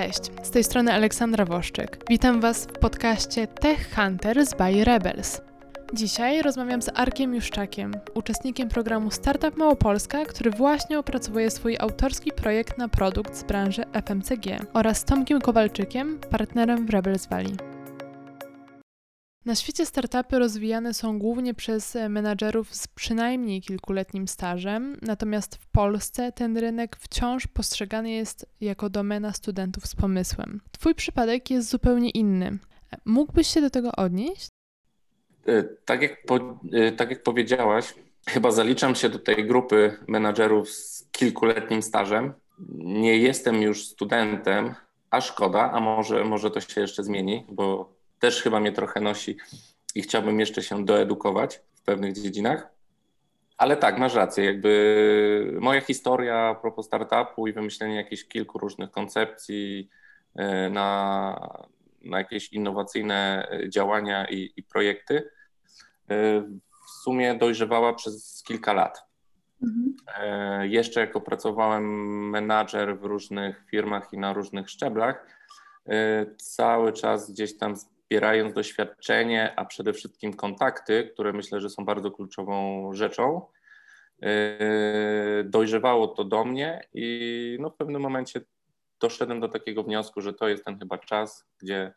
Cześć, z tej strony Aleksandra Woszczyk. Witam Was w podcaście Tech Hunters by Rebels. Dzisiaj rozmawiam z Arkiem Juszczakiem, uczestnikiem programu Startup Małopolska, który właśnie opracowuje swój autorski projekt na produkt z branży FMCG oraz Tomkiem Kowalczykiem, partnerem w Rebels Valley. Na świecie startupy rozwijane są głównie przez menadżerów z przynajmniej kilkuletnim stażem, natomiast w Polsce ten rynek wciąż postrzegany jest jako domena studentów z pomysłem. Twój przypadek jest zupełnie inny. Mógłbyś się do tego odnieść? E, tak jak, po, e, tak jak powiedziałaś, chyba zaliczam się do tej grupy menadżerów z kilkuletnim stażem. Nie jestem już studentem, a szkoda, a może, może to się jeszcze zmieni, bo też chyba mnie trochę nosi i chciałbym jeszcze się doedukować w pewnych dziedzinach. Ale tak, masz rację, jakby moja historia a propos startupu i wymyślenie jakichś kilku różnych koncepcji e, na, na jakieś innowacyjne działania i, i projekty e, w sumie dojrzewała przez kilka lat. Mhm. E, jeszcze jako pracowałem menadżer w różnych firmach i na różnych szczeblach, cały czas gdzieś tam zbierając doświadczenie, a przede wszystkim kontakty, które myślę, że są bardzo kluczową rzeczą, yy, dojrzewało to do mnie i no w pewnym momencie doszedłem do takiego wniosku, że to jest ten chyba czas, gdzie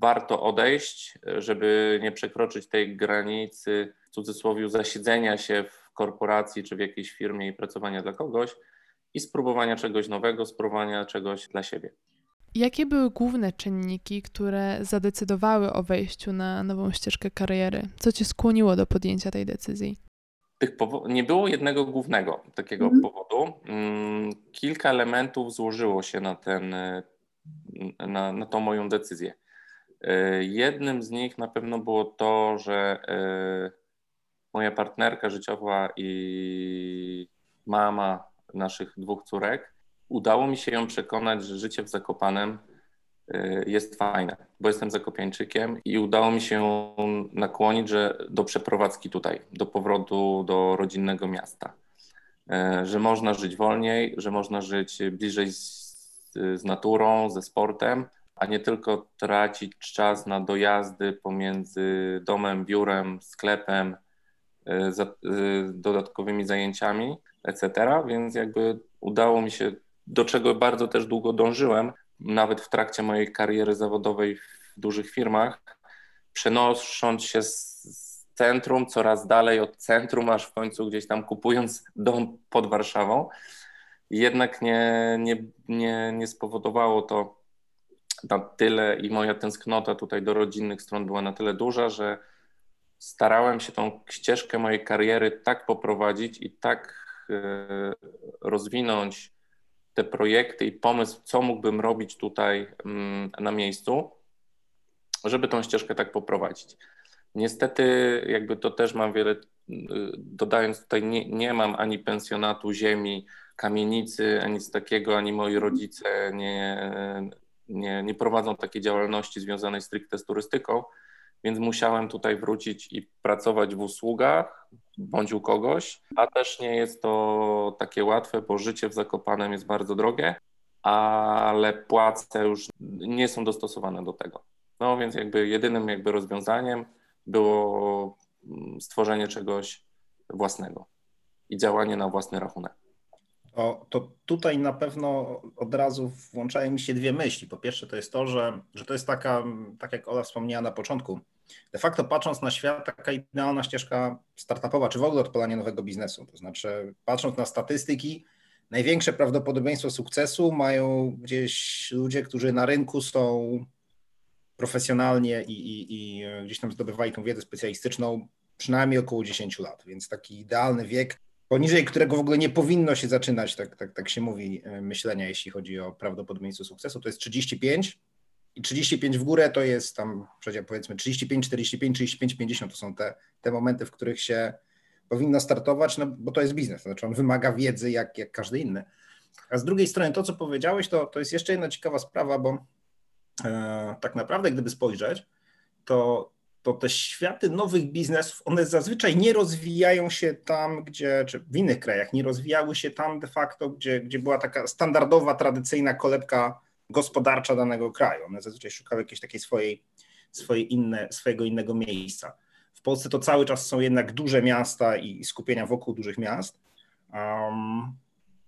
warto odejść, żeby nie przekroczyć tej granicy, w cudzysłowie, zasiedzenia się w korporacji czy w jakiejś firmie i pracowania dla kogoś i spróbowania czegoś nowego, spróbowania czegoś dla siebie. Jakie były główne czynniki, które zadecydowały o wejściu na nową ścieżkę kariery? Co cię skłoniło do podjęcia tej decyzji? Tych nie było jednego głównego takiego mm. powodu. Mm, kilka elementów złożyło się na, ten, na, na tą moją decyzję. E, jednym z nich na pewno było to, że e, moja partnerka życiowa i mama naszych dwóch córek udało mi się ją przekonać, że życie w Zakopanem y, jest fajne, bo jestem Zakopiańczykiem i udało mi się nakłonić, że do przeprowadzki tutaj, do powrotu do rodzinnego miasta, y, że można żyć wolniej, że można żyć bliżej z, z naturą, ze sportem, a nie tylko tracić czas na dojazdy pomiędzy domem, biurem, sklepem, y, dodatkowymi zajęciami, etc. Więc jakby udało mi się do czego bardzo też długo dążyłem, nawet w trakcie mojej kariery zawodowej w dużych firmach, przenosząc się z centrum coraz dalej od centrum, aż w końcu gdzieś tam kupując dom pod Warszawą. Jednak nie, nie, nie, nie spowodowało to na tyle i moja tęsknota tutaj do rodzinnych stron była na tyle duża, że starałem się tą ścieżkę mojej kariery tak poprowadzić i tak e, rozwinąć te projekty i pomysł, co mógłbym robić tutaj mm, na miejscu, żeby tą ścieżkę tak poprowadzić. Niestety, jakby to też mam wiele, y, dodając tutaj, nie, nie mam ani pensjonatu ziemi, kamienicy, ani nic takiego, ani moi rodzice nie, nie, nie prowadzą takiej działalności związanej stricte z turystyką, więc musiałem tutaj wrócić i pracować w usługach bądź u kogoś, a też nie jest to takie łatwe, bo życie w Zakopanem jest bardzo drogie, ale płace już nie są dostosowane do tego. No więc jakby jedynym jakby rozwiązaniem było mm, stworzenie czegoś własnego i działanie na własny rachunek. O, to tutaj na pewno od razu włączają mi się dwie myśli. Po pierwsze, to jest to, że, że to jest taka, tak jak Ola wspomniała na początku, de facto patrząc na świat, taka idealna ścieżka startupowa, czy w ogóle odpalanie nowego biznesu. To znaczy, patrząc na statystyki, największe prawdopodobieństwo sukcesu mają gdzieś ludzie, którzy na rynku są profesjonalnie i, i, i gdzieś tam zdobywali tą wiedzę specjalistyczną przynajmniej około 10 lat, więc taki idealny wiek poniżej którego w ogóle nie powinno się zaczynać, tak, tak, tak się mówi, e, myślenia, jeśli chodzi o prawdopodobieństwo sukcesu, to jest 35 i 35 w górę to jest tam, powiedzmy 35, 45, 35, 50 to są te, te momenty, w których się powinno startować, no bo to jest biznes, to znaczy on wymaga wiedzy jak, jak każdy inny. A z drugiej strony to, co powiedziałeś, to, to jest jeszcze jedna ciekawa sprawa, bo e, tak naprawdę gdyby spojrzeć, to to te światy nowych biznesów, one zazwyczaj nie rozwijają się tam, gdzie, czy w innych krajach, nie rozwijały się tam de facto, gdzie, gdzie była taka standardowa, tradycyjna kolebka gospodarcza danego kraju. One zazwyczaj szukały jakiejś takiej swojej, swojej inne, swojego innego miejsca. W Polsce to cały czas są jednak duże miasta i skupienia wokół dużych miast. Um,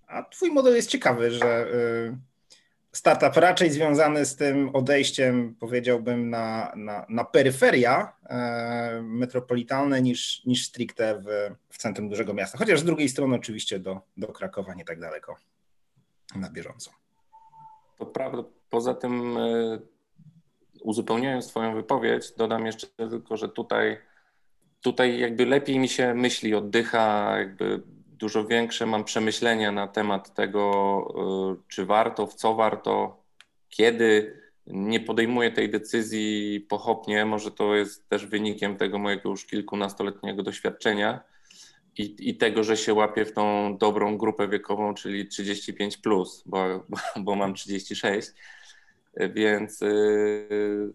a twój model jest ciekawy, że y, startup raczej związany z tym odejściem, powiedziałbym, na, na, na peryferia e, metropolitalne niż, niż stricte w, w centrum dużego miasta. Chociaż z drugiej strony oczywiście do, do Krakowa nie tak daleko na bieżąco. To prawda. Poza tym e, uzupełniając Twoją wypowiedź, dodam jeszcze tylko, że tutaj, tutaj jakby lepiej mi się myśli, oddycha, jakby dużo większe mam przemyślenia na temat tego, y, czy warto, w co warto, kiedy. Nie podejmuję tej decyzji pochopnie. Może to jest też wynikiem tego mojego już kilkunastoletniego doświadczenia i, i tego, że się łapię w tą dobrą grupę wiekową, czyli 35, plus, bo, bo mam 36. Więc yy,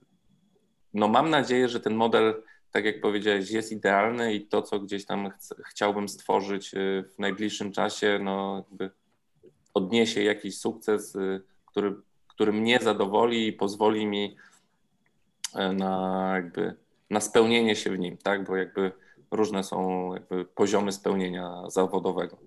no mam nadzieję, że ten model tak jak powiedziałeś, jest idealny i to, co gdzieś tam ch chciałbym stworzyć y, w najbliższym czasie, no jakby odniesie jakiś sukces, y, który, który mnie zadowoli i pozwoli mi e, na jakby na spełnienie się w nim, tak, bo jakby różne są jakby poziomy spełnienia zawodowego.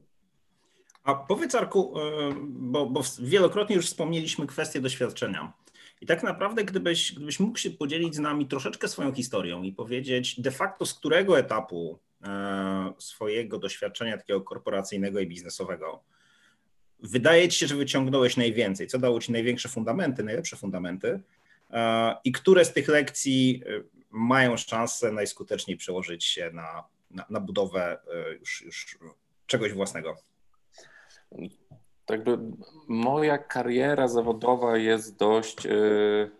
A powiedz Arku, y, bo, bo wielokrotnie już wspomnieliśmy kwestię doświadczenia. I tak naprawdę, gdybyś, gdybyś mógł się podzielić z nami troszeczkę swoją historią i powiedzieć de facto z którego etapu e, swojego doświadczenia takiego korporacyjnego i biznesowego wydaje ci się, że wyciągnąłeś najwięcej, co dało ci największe fundamenty, najlepsze fundamenty e, i które z tych lekcji e, mają szansę najskuteczniej przełożyć się na, na, na budowę już, już czegoś własnego? Jakby moja kariera zawodowa jest dość yy,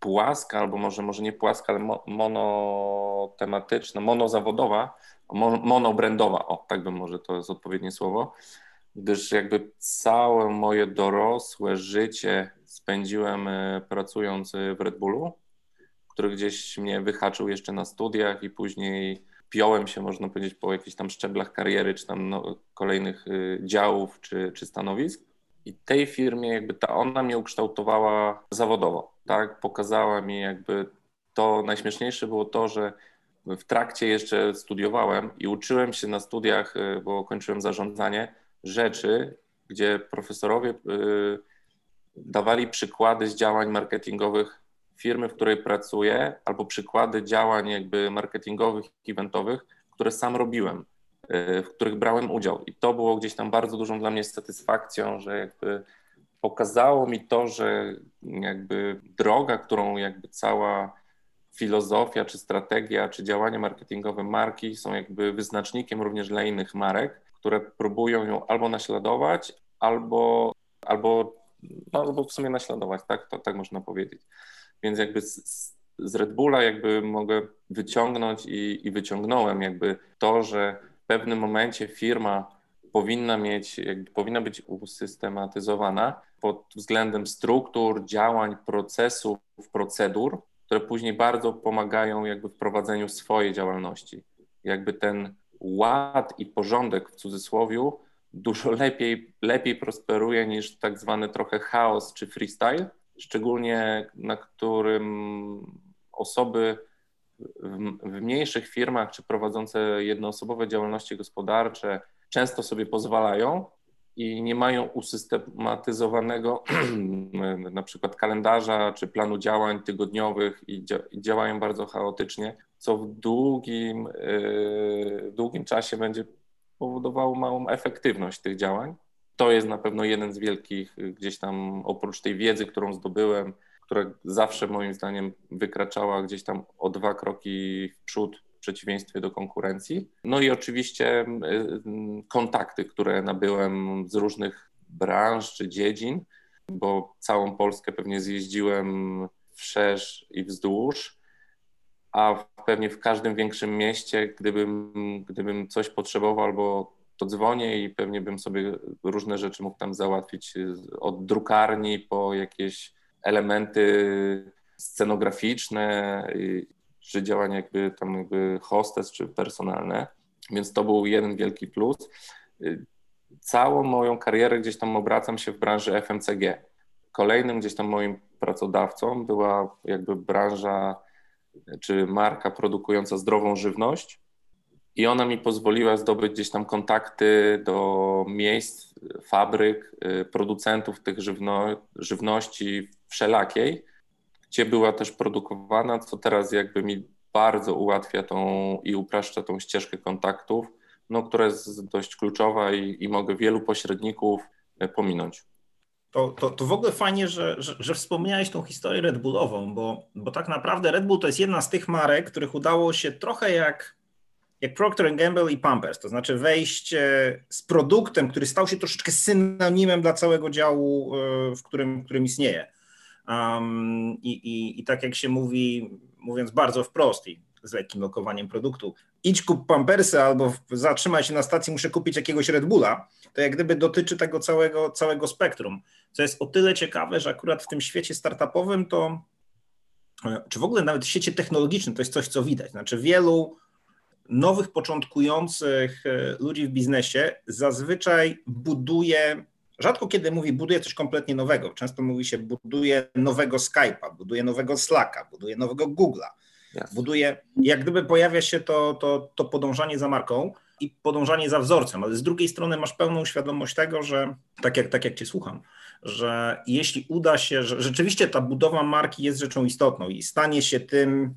płaska, albo może, może nie płaska, ale mo, monotematyczna, monozawodowa, mon, monobrandowa, o tak bym może to jest odpowiednie słowo, gdyż jakby całe moje dorosłe życie spędziłem y, pracując w Red Bullu, który gdzieś mnie wyhaczył jeszcze na studiach i później piąłem się, można powiedzieć, po jakichś tam szczeblach kariery, czy tam no, kolejnych y, działów, czy, czy stanowisk. I tej firmie jakby ta, ona mnie ukształtowała zawodowo, tak? Pokazała mi jakby to, najśmieszniejsze było to, że w trakcie jeszcze studiowałem i uczyłem się na studiach, y, bo kończyłem zarządzanie, rzeczy, gdzie profesorowie y, dawali przykłady z działań marketingowych firmy, w której pracuję, albo przykłady działań jakby marketingowych, eventowych, które sam robiłem, y, w których brałem udział. I to było gdzieś tam bardzo dużą dla mnie satysfakcją, że jakby pokazało mi to, że jakby droga, którą jakby cała filozofia, czy strategia, czy działania marketingowe marki są jakby wyznacznikiem również dla innych marek, które próbują ją albo naśladować, albo, albo, no, albo w sumie naśladować, tak, to, tak można powiedzieć. Więc jakby z, z Red Bulla jakby mogę wyciągnąć i, i wyciągnąłem jakby to, że w pewnym momencie firma powinna mieć, jakby powinna być usystematyzowana pod względem struktur, działań, procesów, procedur, które później bardzo pomagają jakby w prowadzeniu swojej działalności. Jakby ten ład i porządek w cudzysłowie dużo lepiej, lepiej prosperuje niż tak zwany trochę chaos czy freestyle, szczególnie na którym osoby w, mniejszych firmach czy prowadzące jednoosobowe działalności gospodarcze często sobie pozwalają i nie mają usystematyzowanego na przykład kalendarza czy planu działań tygodniowych i, dzia i działają bardzo chaotycznie, co w długim, yy, długim czasie będzie powodowało małą efektywność tych działań to jest na pewno jeden z wielkich, y, gdzieś tam oprócz tej wiedzy, którą zdobyłem, która zawsze moim zdaniem wykraczała gdzieś tam o dwa kroki w przód w przeciwieństwie do konkurencji. No i oczywiście y, y, kontakty, które nabyłem z różnych branż czy dziedzin, bo całą Polskę pewnie zjeździłem wszerz i wzdłuż, a pewnie w każdym większym mieście, gdybym, gdybym coś potrzebował albo to dzwonię i pewnie bym sobie różne rzeczy mógł tam załatwić od drukarni po jakieś elementy scenograficzne czy działania jakby tam jakby hostes, czy personalne, więc to był jeden wielki plus. Całą moją karierę gdzieś tam obracam się w branży FMCG. Kolejnym gdzieś tam moim pracodawcą była jakby branża czy marka produkująca zdrową żywność i ona mi pozwoliła zdobyć gdzieś tam kontakty do miejsc, fabryk, y, producentów tych żywno, żywności wszelakiej, gdzie była też produkowana, co teraz jakby mi bardzo ułatwia tą i upraszcza tą ścieżkę kontaktów, no, która jest dość kluczowa i, i mogę wielu pośredników y, pominąć. To, to, to w ogóle fajnie, że, że, że wspomniałeś tą historię Red Bullową, bo, bo tak naprawdę Red Bull to jest jedna z tych marek, których udało się trochę jak, jak Procter Gamble i Pampers, to znaczy wejść z produktem, który stał się troszeczkę synonimem dla całego działu, e, w którym, w którym istnieje. Um, i, i, I tak jak się mówi, mówiąc bardzo wprost i z lekkim lokowaniem produktu, idź kup Pampersy albo zatrzymaj się na stacji, muszę kupić jakiegoś Red Bulla, to jak gdyby dotyczy tego całego, całego spektrum, co jest o tyle ciekawe, że akurat w tym świecie startupowym to, e, czy w ogóle nawet w świecie technologicznym, to jest coś, co widać. Znaczy wielu nowych, początkujących e, ludzi w biznesie zazwyczaj buduje, rzadko kiedy mówi buduje coś kompletnie nowego, często mówi się buduje nowego Skype'a, buduje nowego Slacka, buduje nowego Google'a, yes. buduje, jak gdyby pojawia się to, to, to podążanie za marką, i podążanie za wzorcem, ale z drugiej strony masz pełną świadomość tego, że tak jak, tak jak Cię słucham, że jeśli uda się, że rzeczywiście ta budowa marki jest rzeczą istotną i stanie się tym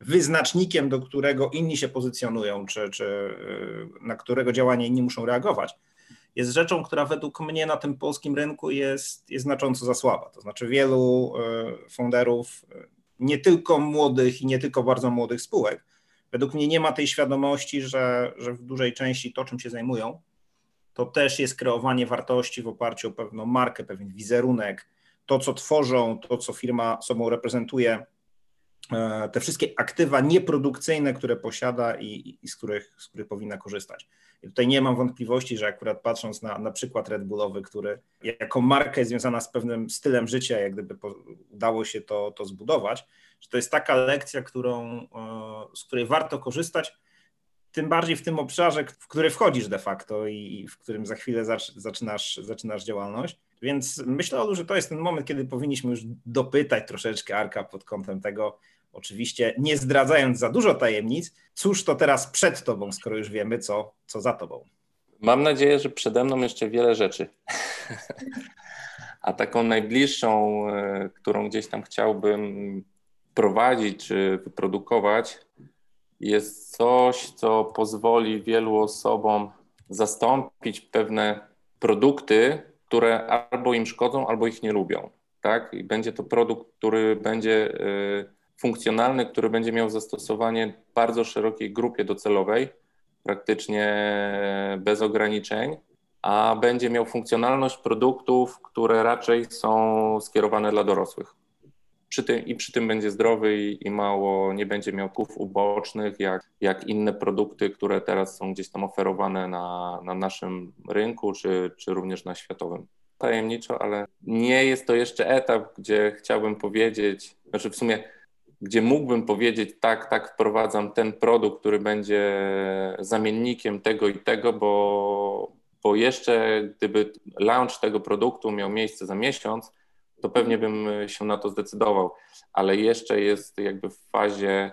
wyznacznikiem, do którego inni się pozycjonują, czy, czy na którego działania inni muszą reagować, jest rzeczą, która według mnie na tym polskim rynku jest, jest znacząco za słaba. To znaczy wielu e, founderów, e, nie tylko młodych i nie tylko bardzo młodych spółek, według mnie nie ma tej świadomości, że, że w dużej części to, czym się zajmują, to też jest kreowanie wartości w oparciu o pewną markę, pewien wizerunek, to, co tworzą, to, co firma sobą reprezentuje, te wszystkie aktywa nieprodukcyjne, które posiada i, i z, których, z których powinna korzystać. I tutaj nie mam wątpliwości, że akurat patrząc na, na przykład Red Bullowy, który jako markę jest związana z pewnym stylem życia, jak gdyby udało się to, to zbudować, że to jest taka lekcja, którą, e, z której warto korzystać, tym bardziej w tym obszarze, w który wchodzisz de facto i w którym za chwilę zaczynasz, zaczynasz działalność. Więc myślę, Olu, że to jest ten moment, kiedy powinniśmy już dopytać troszeczkę Arka pod kątem tego, oczywiście nie zdradzając za dużo tajemnic, cóż to teraz przed tobą, skoro już wiemy, co, co za tobą. Mam nadzieję, że przede mną jeszcze wiele rzeczy. A taką najbliższą, e, którą gdzieś tam chciałbym wprowadzić czy wyprodukować, jest coś, co pozwoli wielu osobom zastąpić pewne produkty, które albo im szkodzą, albo ich nie lubią. Tak? I będzie to produkt, który będzie y, funkcjonalny, który będzie miał zastosowanie bardzo szerokiej grupie docelowej, praktycznie bez ograniczeń, a będzie miał funkcjonalność produktów, które raczej są skierowane dla dorosłych przy tym, i przy tym będzie zdrowy i, i, mało, nie będzie miał kłów ubocznych, jak, jak inne produkty, które teraz są gdzieś tam oferowane na, na naszym rynku, czy, czy również na światowym. Tajemniczo, ale nie jest to jeszcze etap, gdzie chciałbym powiedzieć, znaczy w sumie, gdzie mógłbym powiedzieć, tak, tak, wprowadzam ten produkt, który będzie zamiennikiem tego i tego, bo, bo jeszcze gdyby launch tego produktu miał miejsce za miesiąc, to pewnie bym się na to zdecydował, ale jeszcze jest jakby w fazie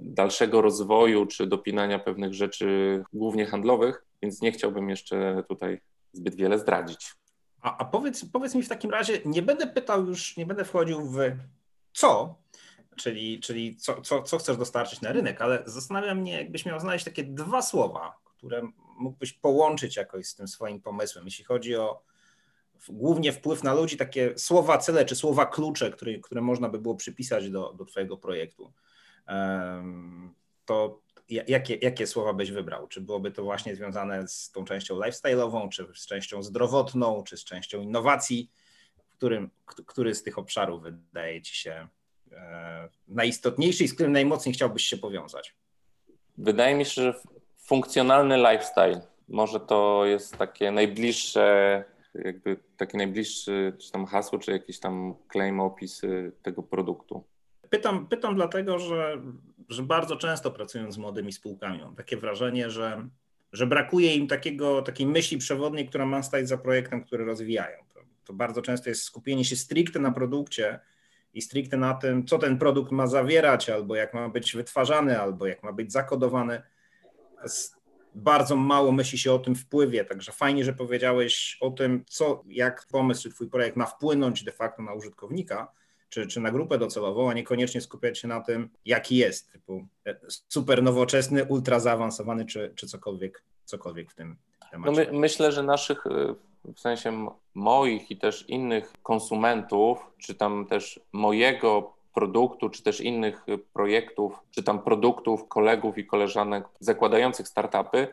dalszego rozwoju czy dopinania pewnych rzeczy, głównie handlowych, więc nie chciałbym jeszcze tutaj zbyt wiele zdradzić. A, a powiedz, powiedz mi w takim razie, nie będę pytał już, nie będę wchodził w co, czyli, czyli co, co, co chcesz dostarczyć na rynek, ale zastanawia mnie, jakbyś miał znaleźć takie dwa słowa, które mógłbyś połączyć jakoś z tym swoim pomysłem, jeśli chodzi o głównie wpływ na ludzi, takie słowa cele czy słowa klucze, które, które można by było przypisać do, do Twojego projektu. To jakie, jakie słowa byś wybrał? Czy byłoby to właśnie związane z tą częścią lifestyle'ową, czy z częścią zdrowotną, czy z częścią innowacji? Którym, który z tych obszarów wydaje Ci się najistotniejszy i z którym najmocniej chciałbyś się powiązać? Wydaje mi się, że funkcjonalny lifestyle. Może to jest takie najbliższe jakby taki najbliższy, czy tam hasło, czy jakiś tam claim, opis tego produktu. Pytam, pytam dlatego, że, że bardzo często pracując z młodymi spółkami mam takie wrażenie, że, że brakuje im takiego, takiej myśli przewodniej, która ma stać za projektem, który rozwijają. To, to bardzo często jest skupienie się stricte na produkcie i stricte na tym, co ten produkt ma zawierać, albo jak ma być wytwarzany, albo jak ma być zakodowany. Bardzo mało myśli się o tym wpływie, także fajnie, że powiedziałeś o tym, co, jak pomysł czy Twój projekt ma wpłynąć de facto na użytkownika, czy, czy na grupę docelową, a niekoniecznie skupiać się na tym, jaki jest, typu e, super nowoczesny, ultra zaawansowany, czy, czy cokolwiek, cokolwiek w tym temacie. No my, myślę, że naszych, e, w sensie moich i też innych konsumentów, czy tam też mojego produktu, czy też innych projektów, czy tam produktów kolegów i koleżanek zakładających startupy,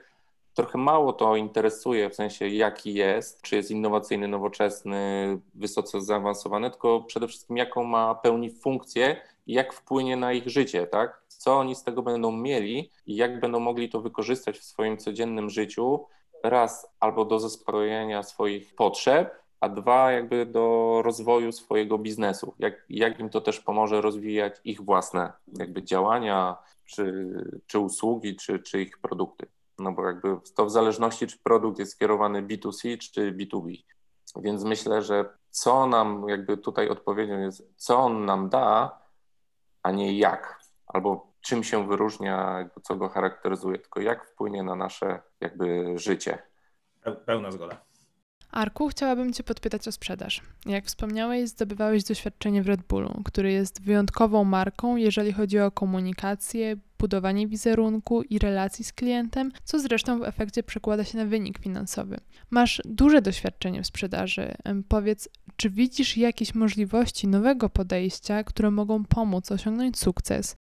trochę mało to interesuje, w sensie jaki jest, czy jest innowacyjny, nowoczesny, wysoce zaawansowany, tylko przede wszystkim jaką ma pełni funkcję i jak wpłynie na ich życie, tak? Co oni z tego będą mieli i jak będą mogli to wykorzystać w swoim codziennym życiu, raz albo do zaspokojenia swoich potrzeb, a dwa jakby do rozwoju swojego biznesu, jak, jak im to też pomoże rozwijać ich własne jakby działania, czy, czy usługi, czy, czy ich produkty. No bo jakby to w zależności, czy produkt jest skierowany B2C, czy B2B. Więc myślę, że co nam jakby tutaj odpowiedzią jest, co on nam da, a nie jak, albo czym się wyróżnia, jakby co go charakteryzuje, tylko jak wpłynie na nasze jakby życie. Pełna zgoda. Arku, chciałabym Cię podpytać o sprzedaż. Jak wspomniałeś, zdobywałeś doświadczenie w Red Bullu, który jest wyjątkową marką, jeżeli chodzi o komunikację, budowanie wizerunku i relacji z klientem, co zresztą w efekcie przekłada się na wynik finansowy. Masz duże doświadczenie w sprzedaży. Powiedz, czy widzisz jakieś możliwości nowego podejścia, które mogą pomóc osiągnąć sukces?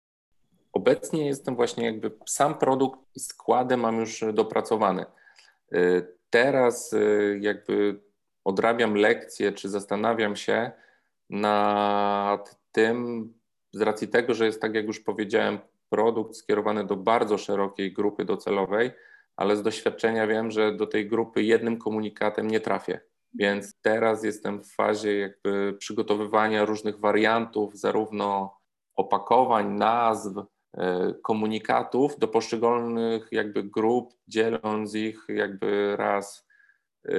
Obecnie jestem właśnie jakby sam produkt i składy mam już dopracowany. Y, teraz y, jakby odrabiam lekcje, czy zastanawiam się nad tym, z racji tego, że jest tak jak już powiedziałem, produkt skierowany do bardzo szerokiej grupy docelowej, ale z doświadczenia wiem, że do tej grupy jednym komunikatem nie trafię. Więc teraz jestem w fazie jakby przygotowywania różnych wariantów, zarówno opakowań, nazw, komunikatów do poszczególnych jakby grup, dzieląc ich jakby raz e,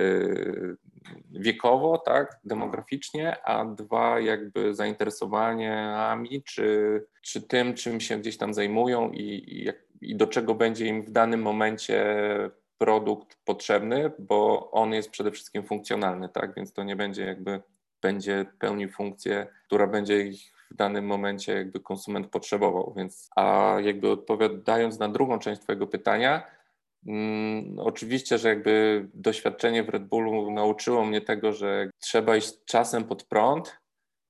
wiekowo, tak, demograficznie, a dwa jakby zainteresowaniami, czy, czy tym, czym się gdzieś tam zajmują i, i, i do czego będzie im w danym momencie produkt potrzebny, bo on jest przede wszystkim funkcjonalny, tak, więc to nie będzie jakby, będzie pełnił funkcję, która będzie ich w danym momencie jakby konsument potrzebował. Więc, a jakby odpowiadając na drugą część Twojego pytania, mm, oczywiście, że jakby doświadczenie w Red Bullu nauczyło mnie tego, że trzeba iść czasem pod prąd,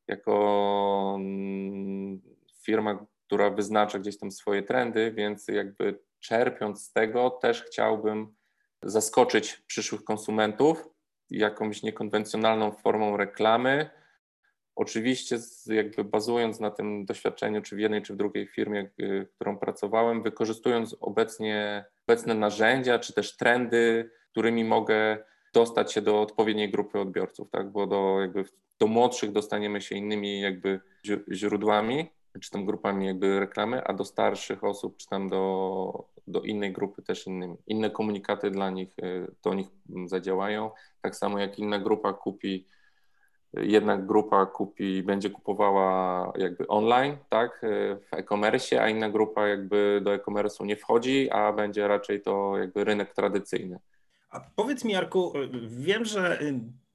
jako mm, firma, która wyznacza gdzieś tam swoje trendy, więc jakby czerpiąc z tego też chciałbym zaskoczyć przyszłych konsumentów jakąś niekonwencjonalną formą reklamy, Oczywiście, jakby bazując na tym doświadczeniu, czy w jednej, czy w drugiej firmie, y, którą pracowałem, wykorzystując obecnie, obecne narzędzia, czy też trendy, którymi mogę dostać się do odpowiedniej grupy odbiorców, tak? Bo do, jakby do młodszych dostaniemy się innymi jakby źródłami, czy tam grupami jakby reklamy, a do starszych osób, czy tam do, do innej grupy też innymi. Inne komunikaty dla nich, y, to nich zadziałają. Tak samo jak inna grupa kupi jedna grupa kupi, będzie kupowała jakby online, tak, w e-commerce, a inna grupa jakby do e-commerce'u nie wchodzi, a będzie raczej to jakby rynek tradycyjny. A powiedz mi, Jarku, wiem, że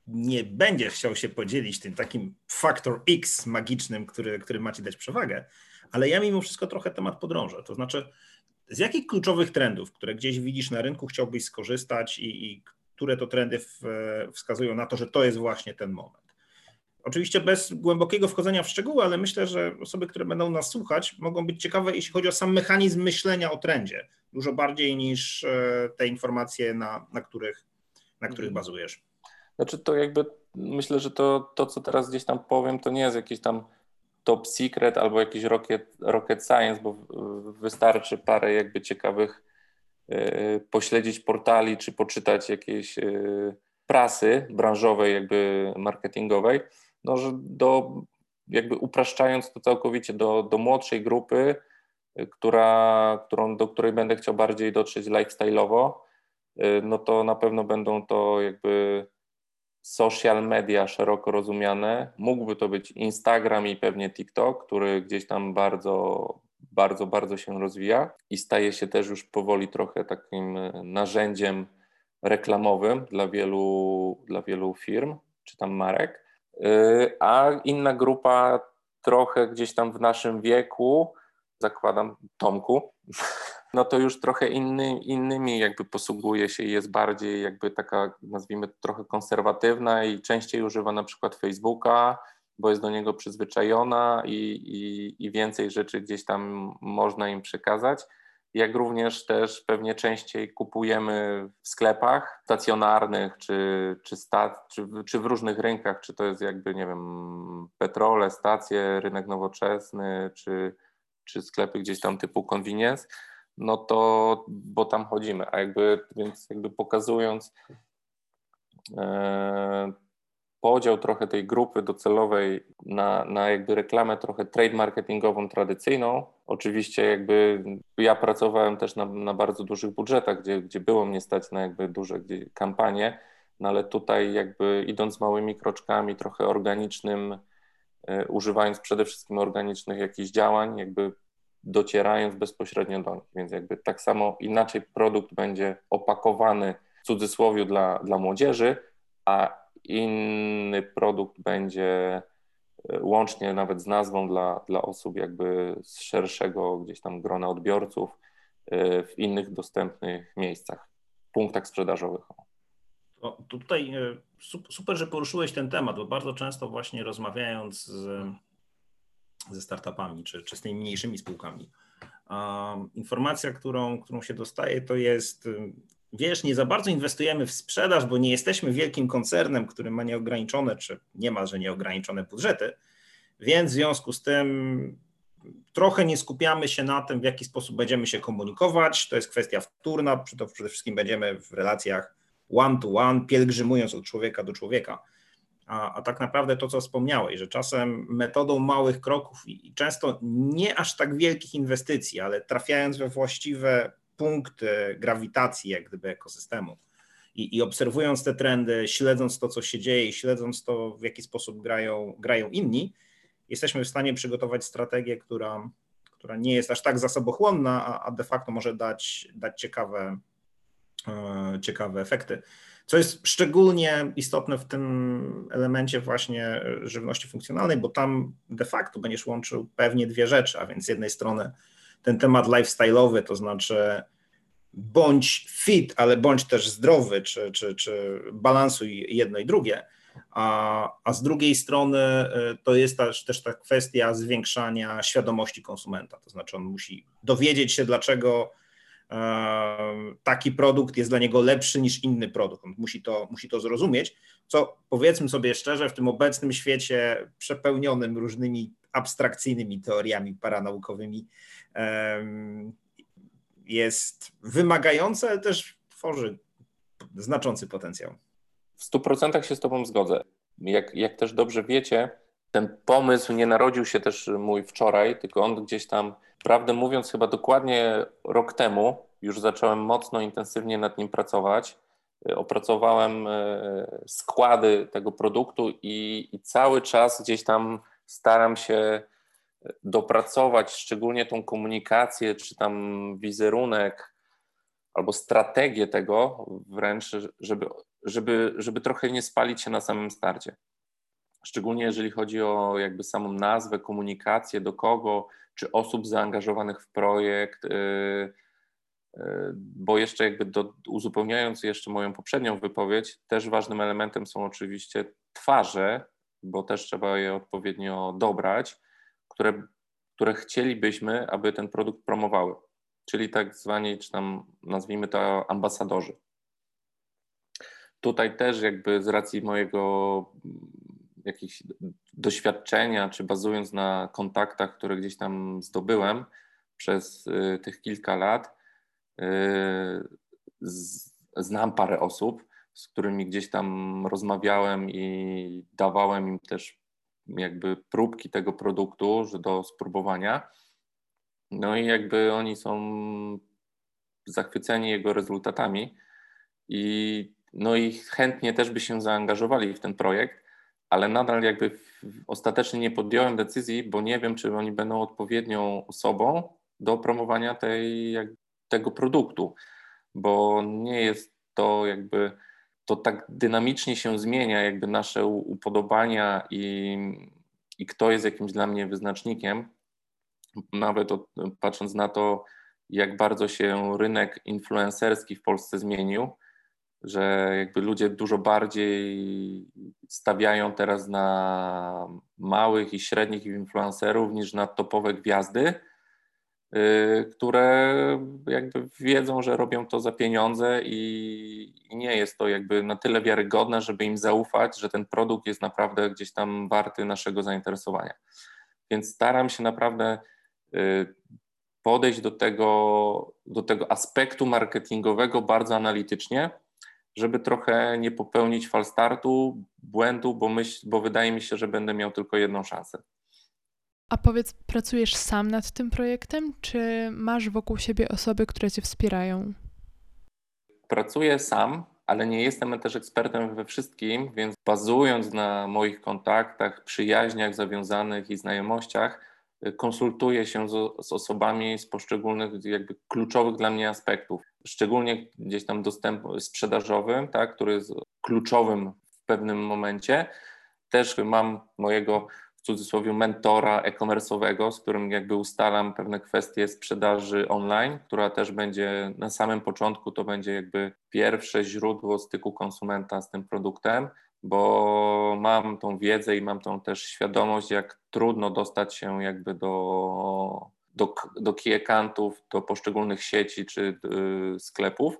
nie będziesz chciał się podzielić tym takim faktor X magicznym, który, który ma ci dać przewagę, ale ja mimo wszystko trochę temat podrążę. To znaczy, z jakich kluczowych trendów, które gdzieś widzisz na rynku, chciałbyś skorzystać i, i które to trendy w, wskazują na to, że to jest właśnie ten moment? Oczywiście bez głębokiego wchodzenia w szczegóły, ale myślę, że osoby, które będą nas słuchać, mogą być ciekawe, jeśli chodzi o sam mechanizm myślenia o trendzie, dużo bardziej niż e, te informacje, na, na, których, na których mhm. bazujesz. Znaczy to jakby myślę, że to, to, co teraz gdzieś tam powiem, to nie jest jakiś tam top secret albo jakiś rocket, rocket science, bo wystarczy parę jakby ciekawych y, pośledzić portali czy poczytać jakieś y, prasy branżowej, jakby marketingowej no, że do jakby upraszczając to całkowicie do, do młodszej grupy, która, którą, do której będę chciał bardziej dotrzeć lifestyle'owo, no to na pewno będą to jakby social media szeroko rozumiane. Mógłby to być Instagram i pewnie TikTok, który gdzieś tam bardzo, bardzo, bardzo się rozwija i staje się też już powoli trochę takim narzędziem reklamowym dla wielu, dla wielu firm czy tam marek. Y, a inna grupa trochę gdzieś tam w naszym wieku, zakładam Tomku, no to już trochę inny, innymi jakby posługuje się i jest bardziej jakby taka, nazwijmy trochę konserwatywna i częściej używa na przykład Facebooka, bo jest do niego przyzwyczajona i, i, i więcej rzeczy gdzieś tam można im przekazać. Jak również też pewnie częściej kupujemy w sklepach stacjonarnych, czy, czy, sta, czy, czy w różnych rynkach, czy to jest jakby, nie wiem, petrole, stacje, rynek nowoczesny, czy, czy sklepy gdzieś tam typu convenience no to, bo tam chodzimy, a jakby, więc jakby pokazując e, podział trochę tej grupy docelowej na, na jakby reklamę trochę trade marketingową tradycyjną. Oczywiście jakby ja pracowałem też na, na bardzo dużych budżetach, gdzie, gdzie było mnie stać na jakby duże kampanie, no ale tutaj jakby idąc małymi kroczkami, trochę organicznym, e, używając przede wszystkim organicznych jakichś działań, jakby docierając bezpośrednio do nich. Więc jakby tak samo inaczej produkt będzie opakowany w cudzysłowie dla, dla młodzieży, a inny produkt będzie e, łącznie nawet z nazwą dla, dla osób jakby z szerszego gdzieś tam grona odbiorców e, w innych dostępnych miejscach, punktach sprzedażowych. O, tutaj e, super, że poruszyłeś ten temat, bo bardzo często właśnie rozmawiając z ze startupami czy, czy z tymi mniejszymi spółkami. Informacja, którą, którą się dostaje, to jest, wiesz, nie za bardzo inwestujemy w sprzedaż, bo nie jesteśmy wielkim koncernem, który ma nieograniczone, czy niemalże nieograniczone budżety, więc w związku z tym trochę nie skupiamy się na tym, w jaki sposób będziemy się komunikować. To jest kwestia wtórna, to przede wszystkim będziemy w relacjach one to one, pielgrzymując od człowieka do człowieka. A, a, tak naprawdę to, co wspomniałeś, że czasem metodą małych kroków i często nie aż tak wielkich inwestycji, ale trafiając we właściwe punkty grawitacji, jak gdyby ekosystemu i, i obserwując te trendy, śledząc to, co się dzieje, śledząc to, w jaki sposób grają, grają inni, jesteśmy w stanie przygotować strategię, która, która nie jest aż tak zasobochłonna, a, a de facto może dać, dać ciekawe, e, ciekawe efekty. Co jest szczególnie istotne w tym elemencie właśnie żywności funkcjonalnej, bo tam de facto będziesz łączył pewnie dwie rzeczy, a więc z jednej strony ten temat lifestyle'owy, to znaczy bądź fit, ale bądź też zdrowy, czy, czy, czy balansuj jedno i drugie, a, a z drugiej strony y, to jest też, też ta kwestia zwiększania świadomości konsumenta, to znaczy on musi dowiedzieć się, dlaczego taki produkt jest dla niego lepszy niż inny produkt. On musi to, musi to zrozumieć, co powiedzmy sobie szczerze, w tym obecnym świecie przepełnionym różnymi abstrakcyjnymi teoriami paranaukowymi jest wymagające, ale też tworzy znaczący potencjał. W 100% się z Tobą zgodzę. Jak, jak też dobrze wiecie, ten pomysł nie narodził się też mój wczoraj, tylko on gdzieś tam, prawdę mówiąc, chyba dokładnie rok temu już zacząłem mocno, intensywnie nad nim pracować. Opracowałem e, składy tego produktu i, i cały czas gdzieś tam staram się dopracować szczególnie tą komunikację, czy tam wizerunek, albo strategię tego wręcz, żeby, żeby, żeby trochę nie spalić się na samym starcie. Szczególnie jeżeli chodzi o jakby samą nazwę, komunikację, do kogo, czy osób zaangażowanych w projekt, y, y, bo jeszcze jakby do, uzupełniając jeszcze moją poprzednią wypowiedź, też ważnym elementem są oczywiście twarze, bo też trzeba je odpowiednio dobrać, które, które chcielibyśmy, aby ten produkt promowały, czyli tak zwani, czy tam nazwijmy to ambasadorzy. Tutaj też jakby z racji mojego jakieś doświadczenia, czy bazując na kontaktach, które gdzieś tam zdobyłem przez y, tych kilka lat, y, znam parę osób, z którymi gdzieś tam rozmawiałem i dawałem im też jakby próbki tego produktu, do spróbowania. No i jakby oni są zachwyceni jego rezultatami i no i chętnie też by się zaangażowali w ten projekt, ale nadal jakby ostatecznie nie podjąłem decyzji, bo nie wiem, czy oni będą odpowiednią osobą do promowania tej, tego produktu, bo nie jest to jakby to tak dynamicznie się zmienia, jakby nasze upodobania i, i kto jest jakimś dla mnie wyznacznikiem. Nawet od, patrząc na to, jak bardzo się rynek influencerski w Polsce zmienił, że jakby ludzie dużo bardziej stawiają teraz na małych i średnich influencerów niż na topowe gwiazdy, które jakby wiedzą, że robią to za pieniądze i nie jest to jakby na tyle wiarygodne, żeby im zaufać, że ten produkt jest naprawdę gdzieś tam warty naszego zainteresowania. Więc staram się naprawdę y, podejść do tego, do tego aspektu marketingowego bardzo analitycznie, żeby trochę nie popełnić falstartu, błędu, bo, myśl, bo wydaje mi się, że będę miał tylko jedną szansę. A powiedz, pracujesz sam nad tym projektem, czy masz wokół siebie osoby, które cię wspierają? Pracuję sam, ale nie jestem też ekspertem we wszystkim, więc bazując na moich kontaktach, przyjaźniach zawiązanych i znajomościach, konsultuję się z, z, osobami z poszczególnych jakby kluczowych dla mnie aspektów, szczególnie gdzieś tam dostępu sprzedażowym, tak, który jest kluczowym w pewnym momencie. Też mam mojego cudzysłowie mentora e-commerce'owego, z którym jakby ustalam pewne kwestie sprzedaży online, która też będzie na samym początku to będzie jakby pierwsze źródło styku konsumenta z tym produktem bo mam tą wiedzę i mam tą też świadomość, jak trudno dostać się jakby do, do, do kijekantów, do poszczególnych sieci czy y, sklepów,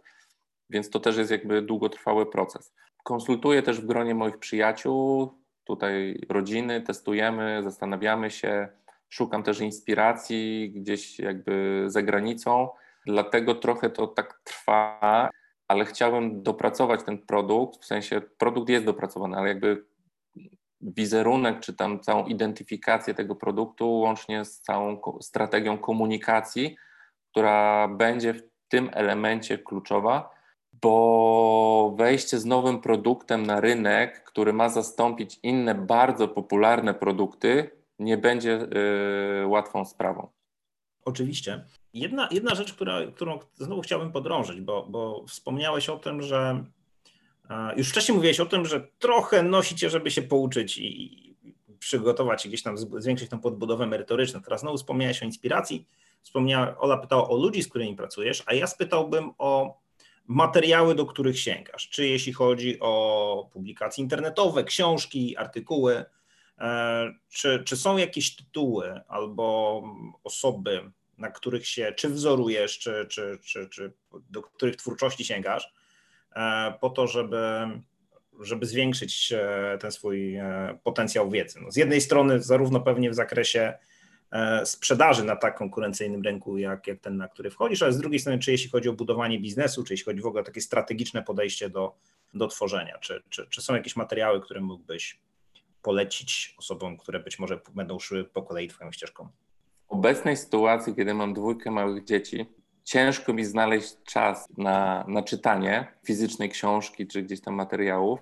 więc to też jest jakby długotrwały proces. Konsultuję też w gronie moich przyjaciół, tutaj rodziny, testujemy, zastanawiamy się, szukam też inspiracji gdzieś jakby za granicą, dlatego trochę to tak trwa ale chciałem dopracować ten produkt, w sensie produkt jest dopracowany, ale jakby wizerunek, czy tam całą identyfikację tego produktu, łącznie z całą strategią komunikacji, która będzie w tym elemencie kluczowa, bo wejście z nowym produktem na rynek, który ma zastąpić inne bardzo popularne produkty, nie będzie y, łatwą sprawą. Oczywiście. Jedna, jedna rzecz, która, którą znowu chciałbym podrążyć, bo, bo wspomniałeś o tym, że już wcześniej mówiłeś o tym, że trochę nosicie, żeby się pouczyć i przygotować gdzieś tam zwiększyć tą podbudowę merytoryczną. Teraz znowu wspomniałeś o inspiracji. Wspomniała, Ola pytała o ludzi, z którymi pracujesz, a ja spytałbym o materiały, do których sięgasz. Czy jeśli chodzi o publikacje internetowe, książki, artykuły, e, czy, czy są jakieś tytuły albo osoby, na których się czy wzorujesz, czy, czy, czy, czy do których twórczości sięgasz, e, po to, żeby, żeby zwiększyć e, ten swój potencjał wiedzy. No z jednej strony, zarówno pewnie w zakresie sprzedaży na tak konkurencyjnym rynku, jak, jak ten, na który wchodzisz, ale z drugiej strony, czy jeśli chodzi o budowanie biznesu, czy jeśli chodzi w ogóle o takie strategiczne podejście do, do tworzenia, czy, czy, czy są jakieś materiały, które mógłbyś polecić osobom, które być może będą szły po kolei Twoją ścieżką? obecnej sytuacji, kiedy mam dwójkę małych dzieci, ciężko mi znaleźć czas na, na czytanie fizycznej książki czy gdzieś tam materiałów,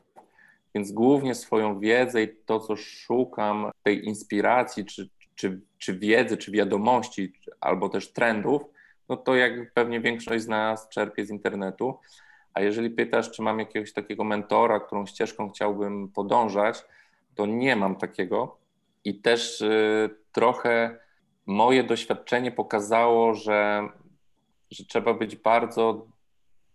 więc głównie swoją wiedzę i to, co szukam, tej inspiracji, czy, czy, czy wiedzy, czy wiadomości, albo też trendów, no to jak pewnie większość z nas czerpie z internetu. A jeżeli pytasz, czy mam jakiegoś takiego mentora, którą ścieżką chciałbym podążać, to nie mam takiego. I też y, trochę moje doświadczenie pokazało, że, że trzeba być bardzo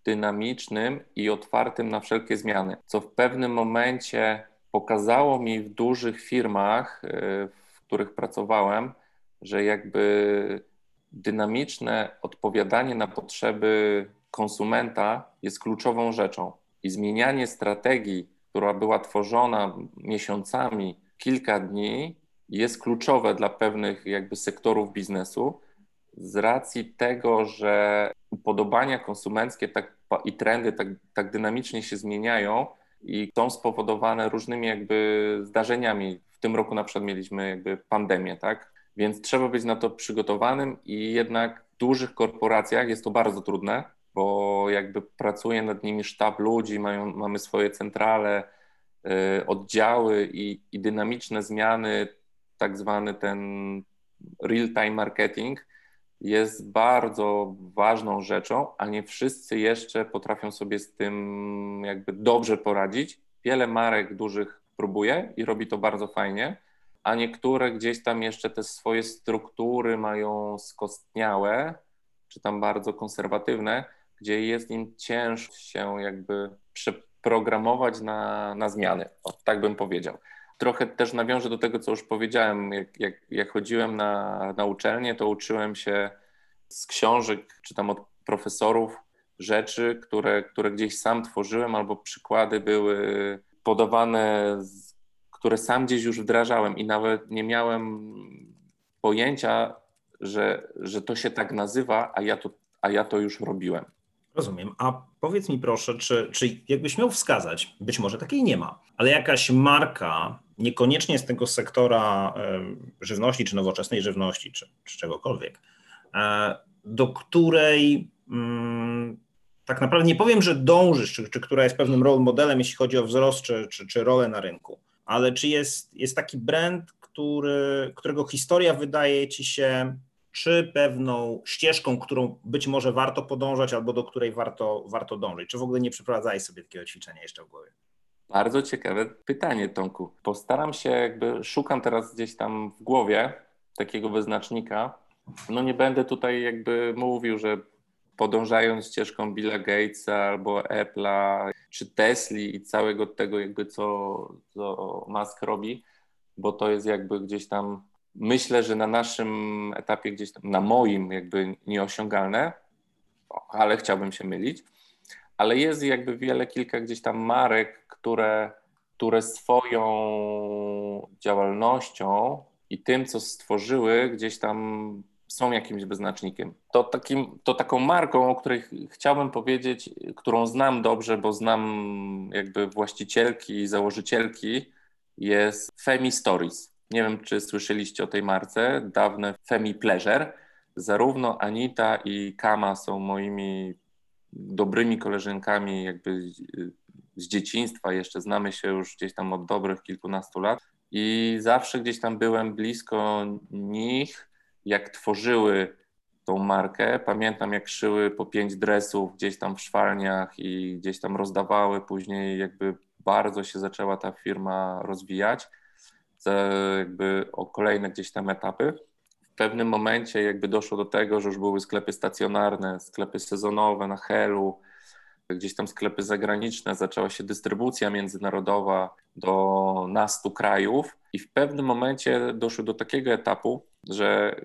dynamicznym i otwartym na wszelkie zmiany, co w pewnym momencie pokazało mi w dużych firmach, y, których pracowałem, że jakby dynamiczne odpowiadanie na potrzeby konsumenta jest kluczową rzeczą. I zmienianie strategii, która była tworzona miesiącami, kilka dni, jest kluczowe dla pewnych jakby sektorów biznesu z racji tego, że upodobania konsumenckie tak, i trendy tak, tak dynamicznie się zmieniają i są spowodowane różnymi jakby zdarzeniami w tym roku na przykład mieliśmy jakby pandemię, tak? Więc trzeba być na to przygotowanym i jednak w dużych korporacjach jest to bardzo trudne, bo jakby pracuje nad nimi sztab ludzi, mają, mamy swoje centrale, y, oddziały i, i dynamiczne zmiany, tak zwany ten real-time marketing jest bardzo ważną rzeczą, a nie wszyscy jeszcze potrafią sobie z tym jakby dobrze poradzić. Wiele marek dużych próbuje i robi to bardzo fajnie, a niektóre gdzieś tam jeszcze te swoje struktury mają skostniałe, czy tam bardzo konserwatywne, gdzie jest im ciężko się jakby przeprogramować na, na zmiany. O, tak bym powiedział. Trochę też nawiążę do tego, co już powiedziałem. Jak, jak, jak chodziłem na, na uczelnię, to uczyłem się z książek, czy tam od profesorów rzeczy, które, które gdzieś sam tworzyłem, albo przykłady były podawane, które sam gdzieś już wdrażałem i nawet nie miałem pojęcia, że, że to się tak nazywa, a ja to, a ja to już robiłem. Rozumiem. A powiedz mi proszę, czy, czy jakbyś miał wskazać, być może takiej nie ma, ale jakaś marka, niekoniecznie z tego sektora żywności, czy nowoczesnej żywności, czy, czy czegokolwiek, e, do której mm, tak naprawdę nie powiem, że dążysz, czy, czy która jest pewnym role modelem, jeśli chodzi o wzrost, czy, czy, czy rolę na rynku, ale czy jest, jest taki brand, który, którego historia wydaje ci się czy pewną ścieżką, którą być może warto podążać, albo do której warto, warto dążyć? Czy w ogóle nie przeprowadzałeś sobie takiego ćwiczenia jeszcze w głowie? Bardzo ciekawe pytanie, Tomku. Postaram się, jakby szukam teraz gdzieś tam w głowie takiego wyznacznika. No nie będę tutaj jakby mówił, że podążając ścieżką Billa Gatesa albo Apple'a, czy Tesli i całego tego jakby co, co Musk robi, bo to jest jakby gdzieś tam myślę, że na naszym etapie gdzieś tam, na moim jakby nieosiągalne, ale chciałbym się mylić, ale jest jakby wiele, kilka gdzieś tam marek, które, które swoją działalnością i tym, co stworzyły, gdzieś tam są jakimś wyznacznikiem. To, takim, to taką marką, o której chciałbym powiedzieć, którą znam dobrze, bo znam jakby właścicielki i założycielki, jest Femi Stories. Nie wiem, czy słyszeliście o tej marce, dawne Femi Pleasure. Zarówno Anita i Kama są moimi dobrymi koleżankami jakby z dzieciństwa, jeszcze znamy się już gdzieś tam od dobrych kilkunastu lat i zawsze gdzieś tam byłem blisko nich, jak tworzyły tą markę. Pamiętam, jak szyły po pięć dresów gdzieś tam w szwalniach i gdzieś tam rozdawały. Później jakby bardzo się zaczęła ta firma rozwijać jakby o kolejne gdzieś tam etapy. W pewnym momencie jakby doszło do tego, że już były sklepy stacjonarne, sklepy sezonowe na Helu, gdzieś tam sklepy zagraniczne, zaczęła się dystrybucja międzynarodowa do nastu krajów i w pewnym momencie doszły do takiego etapu, że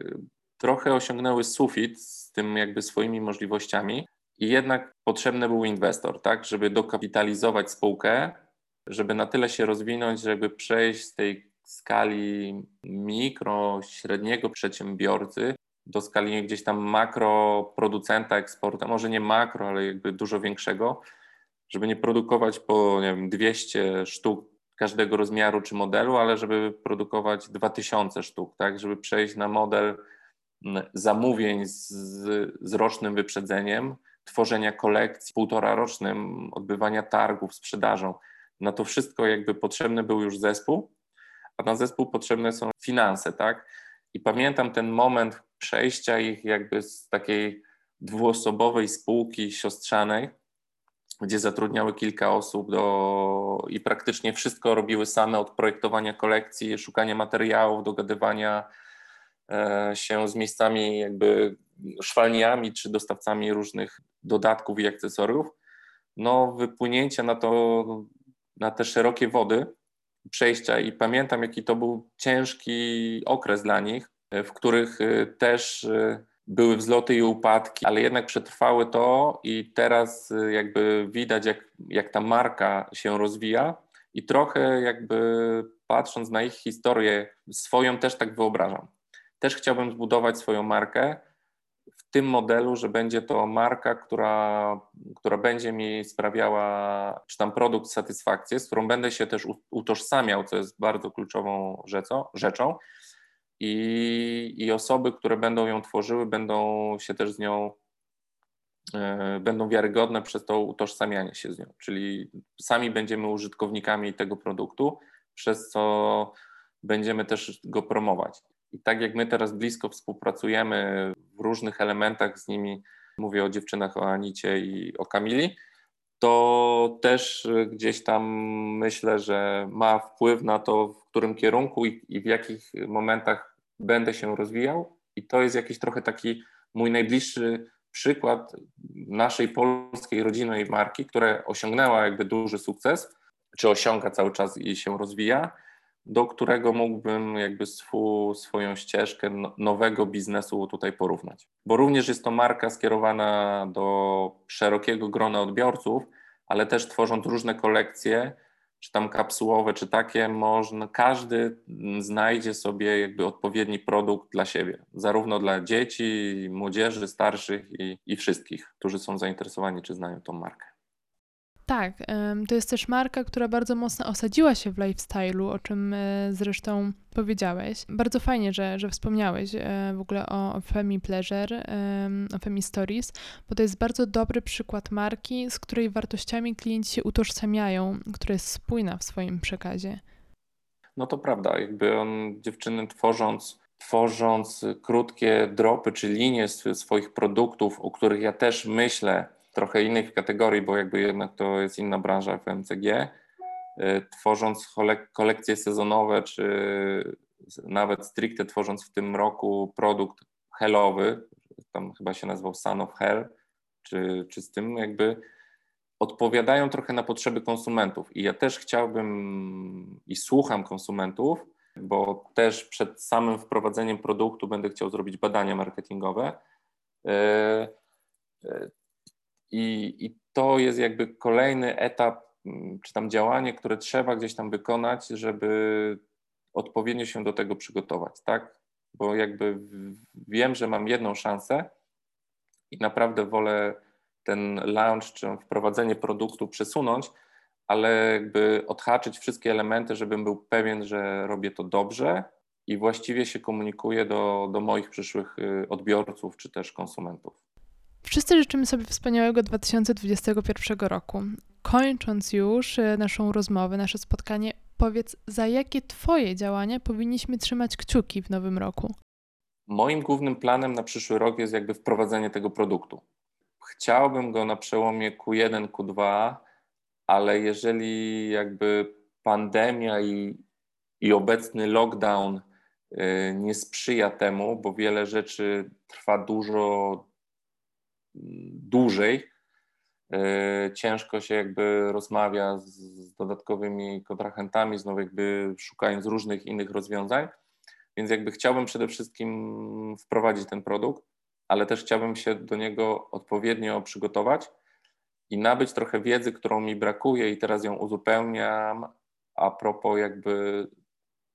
trochę osiągnęły sufit z tym jakby swoimi możliwościami i jednak potrzebny był inwestor, tak, żeby dokapitalizować spółkę, żeby na tyle się rozwinąć, żeby przejść z tej skali mikro, średniego przedsiębiorcy do skali gdzieś tam makro producenta eksporta, może nie makro, ale jakby dużo większego, żeby nie produkować po nie wiem, 200 sztuk każdego rozmiaru czy modelu, ale żeby produkować 2000 sztuk, tak, żeby przejść na model zamówień z, z rocznym wyprzedzeniem, tworzenia kolekcji półtora rocznym, odbywania targów, sprzedażą. Na to wszystko jakby potrzebny był już zespół, a na zespół potrzebne są finanse, tak? I pamiętam ten moment przejścia ich jakby z takiej dwuosobowej spółki siostrzanej, gdzie zatrudniały kilka osób do, i praktycznie wszystko robiły same od projektowania kolekcji, szukania materiałów, dogadywania e, się z miejscami jakby szwalniami czy dostawcami różnych dodatków i akcesoriów. No wypłynięcie na to, na te szerokie wody przejścia i pamiętam, jaki to był ciężki okres dla nich, e, w których e, też e, były wzloty i upadki, ale jednak przetrwały to i teraz jakby widać, jak, jak ta marka się rozwija i trochę jakby patrząc na ich historię, swoją też tak wyobrażam. Też chciałbym zbudować swoją markę tym modelu, że będzie to marka, która, która będzie mi sprawiała, czy tam produkt satysfakcję, z którą będę się też utożsamiał, co jest bardzo kluczową rzeczą. I, I osoby, które będą ją tworzyły, będą się też z nią, e, będą wiarygodne przez to utożsamianie się z nią. Czyli sami będziemy użytkownikami tego produktu, przez co będziemy też go promować. I tak jak my teraz blisko współpracujemy w różnych elementach z nimi, mówię o dziewczynach, o Anicie i o Kamili, to też gdzieś tam myślę, że ma wpływ na to, w którym kierunku i, i w jakich momentach będę się rozwijał. I to jest jakiś trochę taki mój najbliższy przykład naszej polskiej rodzinnej marki, która osiągnęła jakby duży sukces, czy osiąga cały czas i się rozwija do którego mógłbym jakby swoją ścieżkę no, nowego biznesu tutaj porównać. Bo również jest to marka skierowana do szerokiego grona odbiorców, ale też tworząc różne kolekcje, czy tam kapsułowe, czy takie, można, każdy znajdzie sobie jakby odpowiedni produkt dla siebie, zarówno dla dzieci, młodzieży, starszych i, i wszystkich, którzy są zainteresowani, czy znają tą markę. Tak, to jest też marka, która bardzo mocno osadziła się w lifestyle'u, o czym e, zresztą powiedziałeś. Bardzo fajnie, że, że wspomniałeś e, w ogóle o Femi Pleasure, o Femi Stories, bo to jest bardzo dobry przykład marki, z której wartościami klienci się utożsamiają, która jest spójna w swoim przekazie. No to prawda, jakby on, dziewczyny tworząc tworząc krótkie dropy czy linie swoich produktów, o których ja też myślę, trochę innych kategorii, bo jakby jednak to jest inna branża FMCG, y, tworząc kolekcje sezonowe, czy nawet stricte tworząc w tym roku produkt helowy, tam chyba się nazywał Sun of Hell, czy, czy z tym jakby odpowiadają trochę na potrzeby konsumentów. I ja też chciałbym i słucham konsumentów, bo też przed samym wprowadzeniem produktu będę chciał zrobić badania marketingowe. I, I to jest jakby kolejny etap, mm, czy tam działanie, które trzeba gdzieś tam wykonać, żeby odpowiednio się do tego przygotować, tak? Bo jakby wiem, że mam jedną szansę i naprawdę wolę ten launch czy wprowadzenie produktu przesunąć, ale jakby odhaczyć wszystkie elementy, żebym był pewien, że robię to dobrze i właściwie się komunikuję do, do moich przyszłych y, odbiorców czy też konsumentów. Wszyscy życzymy sobie wspaniałego 2021 roku. Kończąc już e, naszą rozmowę, nasze spotkanie, powiedz, za jakie Twoje działania powinniśmy trzymać kciuki w nowym roku? Moim głównym planem na przyszły rok jest jakby wprowadzenie tego produktu. Chciałbym go na przełomie Q1, Q2, ale jeżeli jakby pandemia i, i obecny lockdown e, nie sprzyja temu, bo wiele rzeczy trwa dużo dłużej. E, ciężko się jakby rozmawia z dodatkowymi kontrahentami, znowu jakby szukając różnych innych rozwiązań. Więc jakby chciałbym przede wszystkim wprowadzić ten produkt, ale też chciałbym się do niego odpowiednio przygotować i nabyć trochę wiedzy, którą mi brakuje i teraz ją uzupełniam. A propos jakby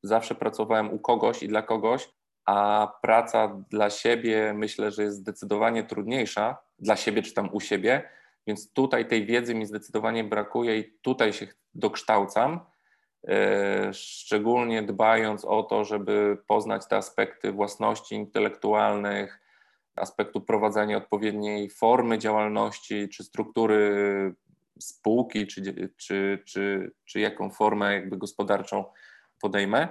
zawsze pracowałem u kogoś i dla kogoś, a praca dla siebie myślę, że jest zdecydowanie trudniejsza dla siebie czy tam u siebie, więc tutaj tej wiedzy mi zdecydowanie brakuje i tutaj się dokształcam, e, szczególnie dbając o to, żeby poznać te aspekty własności intelektualnych, aspektu prowadzenia odpowiedniej formy działalności czy struktury spółki, czy, czy, czy, czy jaką formę jakby gospodarczą podejmę.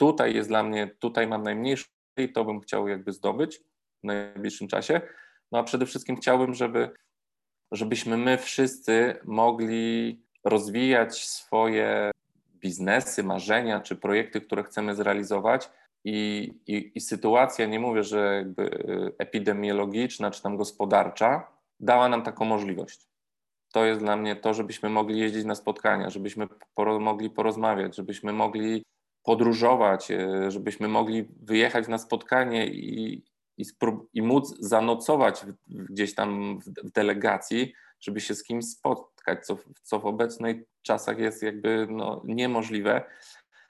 Tutaj jest dla mnie, tutaj mam najmniejszy i to bym chciał jakby zdobyć w najbliższym czasie. No a przede wszystkim chciałbym, żeby, żebyśmy my wszyscy mogli rozwijać swoje biznesy, marzenia czy projekty, które chcemy zrealizować. I, i, i sytuacja, nie mówię, że jakby epidemiologiczna czy tam gospodarcza, dała nam taką możliwość. To jest dla mnie to, żebyśmy mogli jeździć na spotkania, żebyśmy poro, mogli porozmawiać, żebyśmy mogli podróżować, e, żebyśmy mogli wyjechać na spotkanie i, i, i móc zanocować gdzieś tam w, delegacji, żeby się z kimś spotkać, co, co w obecnych czasach jest jakby no, niemożliwe.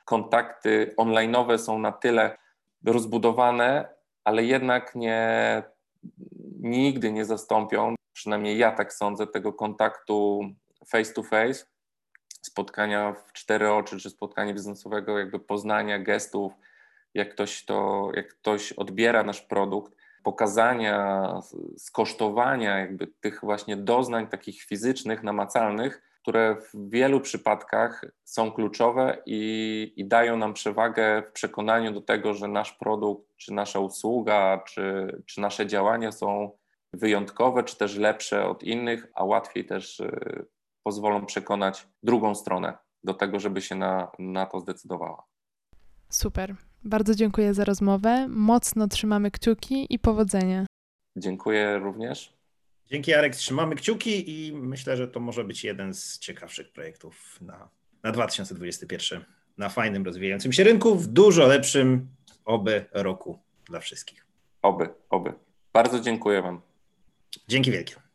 Kontakty online'owe są na tyle rozbudowane, ale jednak nie, nigdy nie zastąpią, przynajmniej ja tak sądzę, tego kontaktu face to face, spotkania w cztery oczy, czy spotkania biznesowego, jakby poznania gestów, jak ktoś to, jak ktoś odbiera nasz produkt, pokazania, skosztowania jakby tych właśnie doznań takich fizycznych, namacalnych, które w wielu przypadkach są kluczowe i, i, dają nam przewagę w przekonaniu do tego, że nasz produkt, czy nasza usługa, czy, czy nasze działania są wyjątkowe, czy też lepsze od innych, a łatwiej też y, pozwolą przekonać drugą stronę do tego, żeby się na, na to zdecydowała. Super. Bardzo dziękuję za rozmowę. Mocno trzymamy kciuki i powodzenia. Dziękuję również. Dzięki Jarek, trzymamy kciuki i myślę, że to może być jeden z ciekawszych projektów na, na 2021. Na fajnym, rozwijającym się rynku, w dużo lepszym oby roku dla wszystkich. Oby, oby. Bardzo dziękuję Wam. Dzięki wielkie.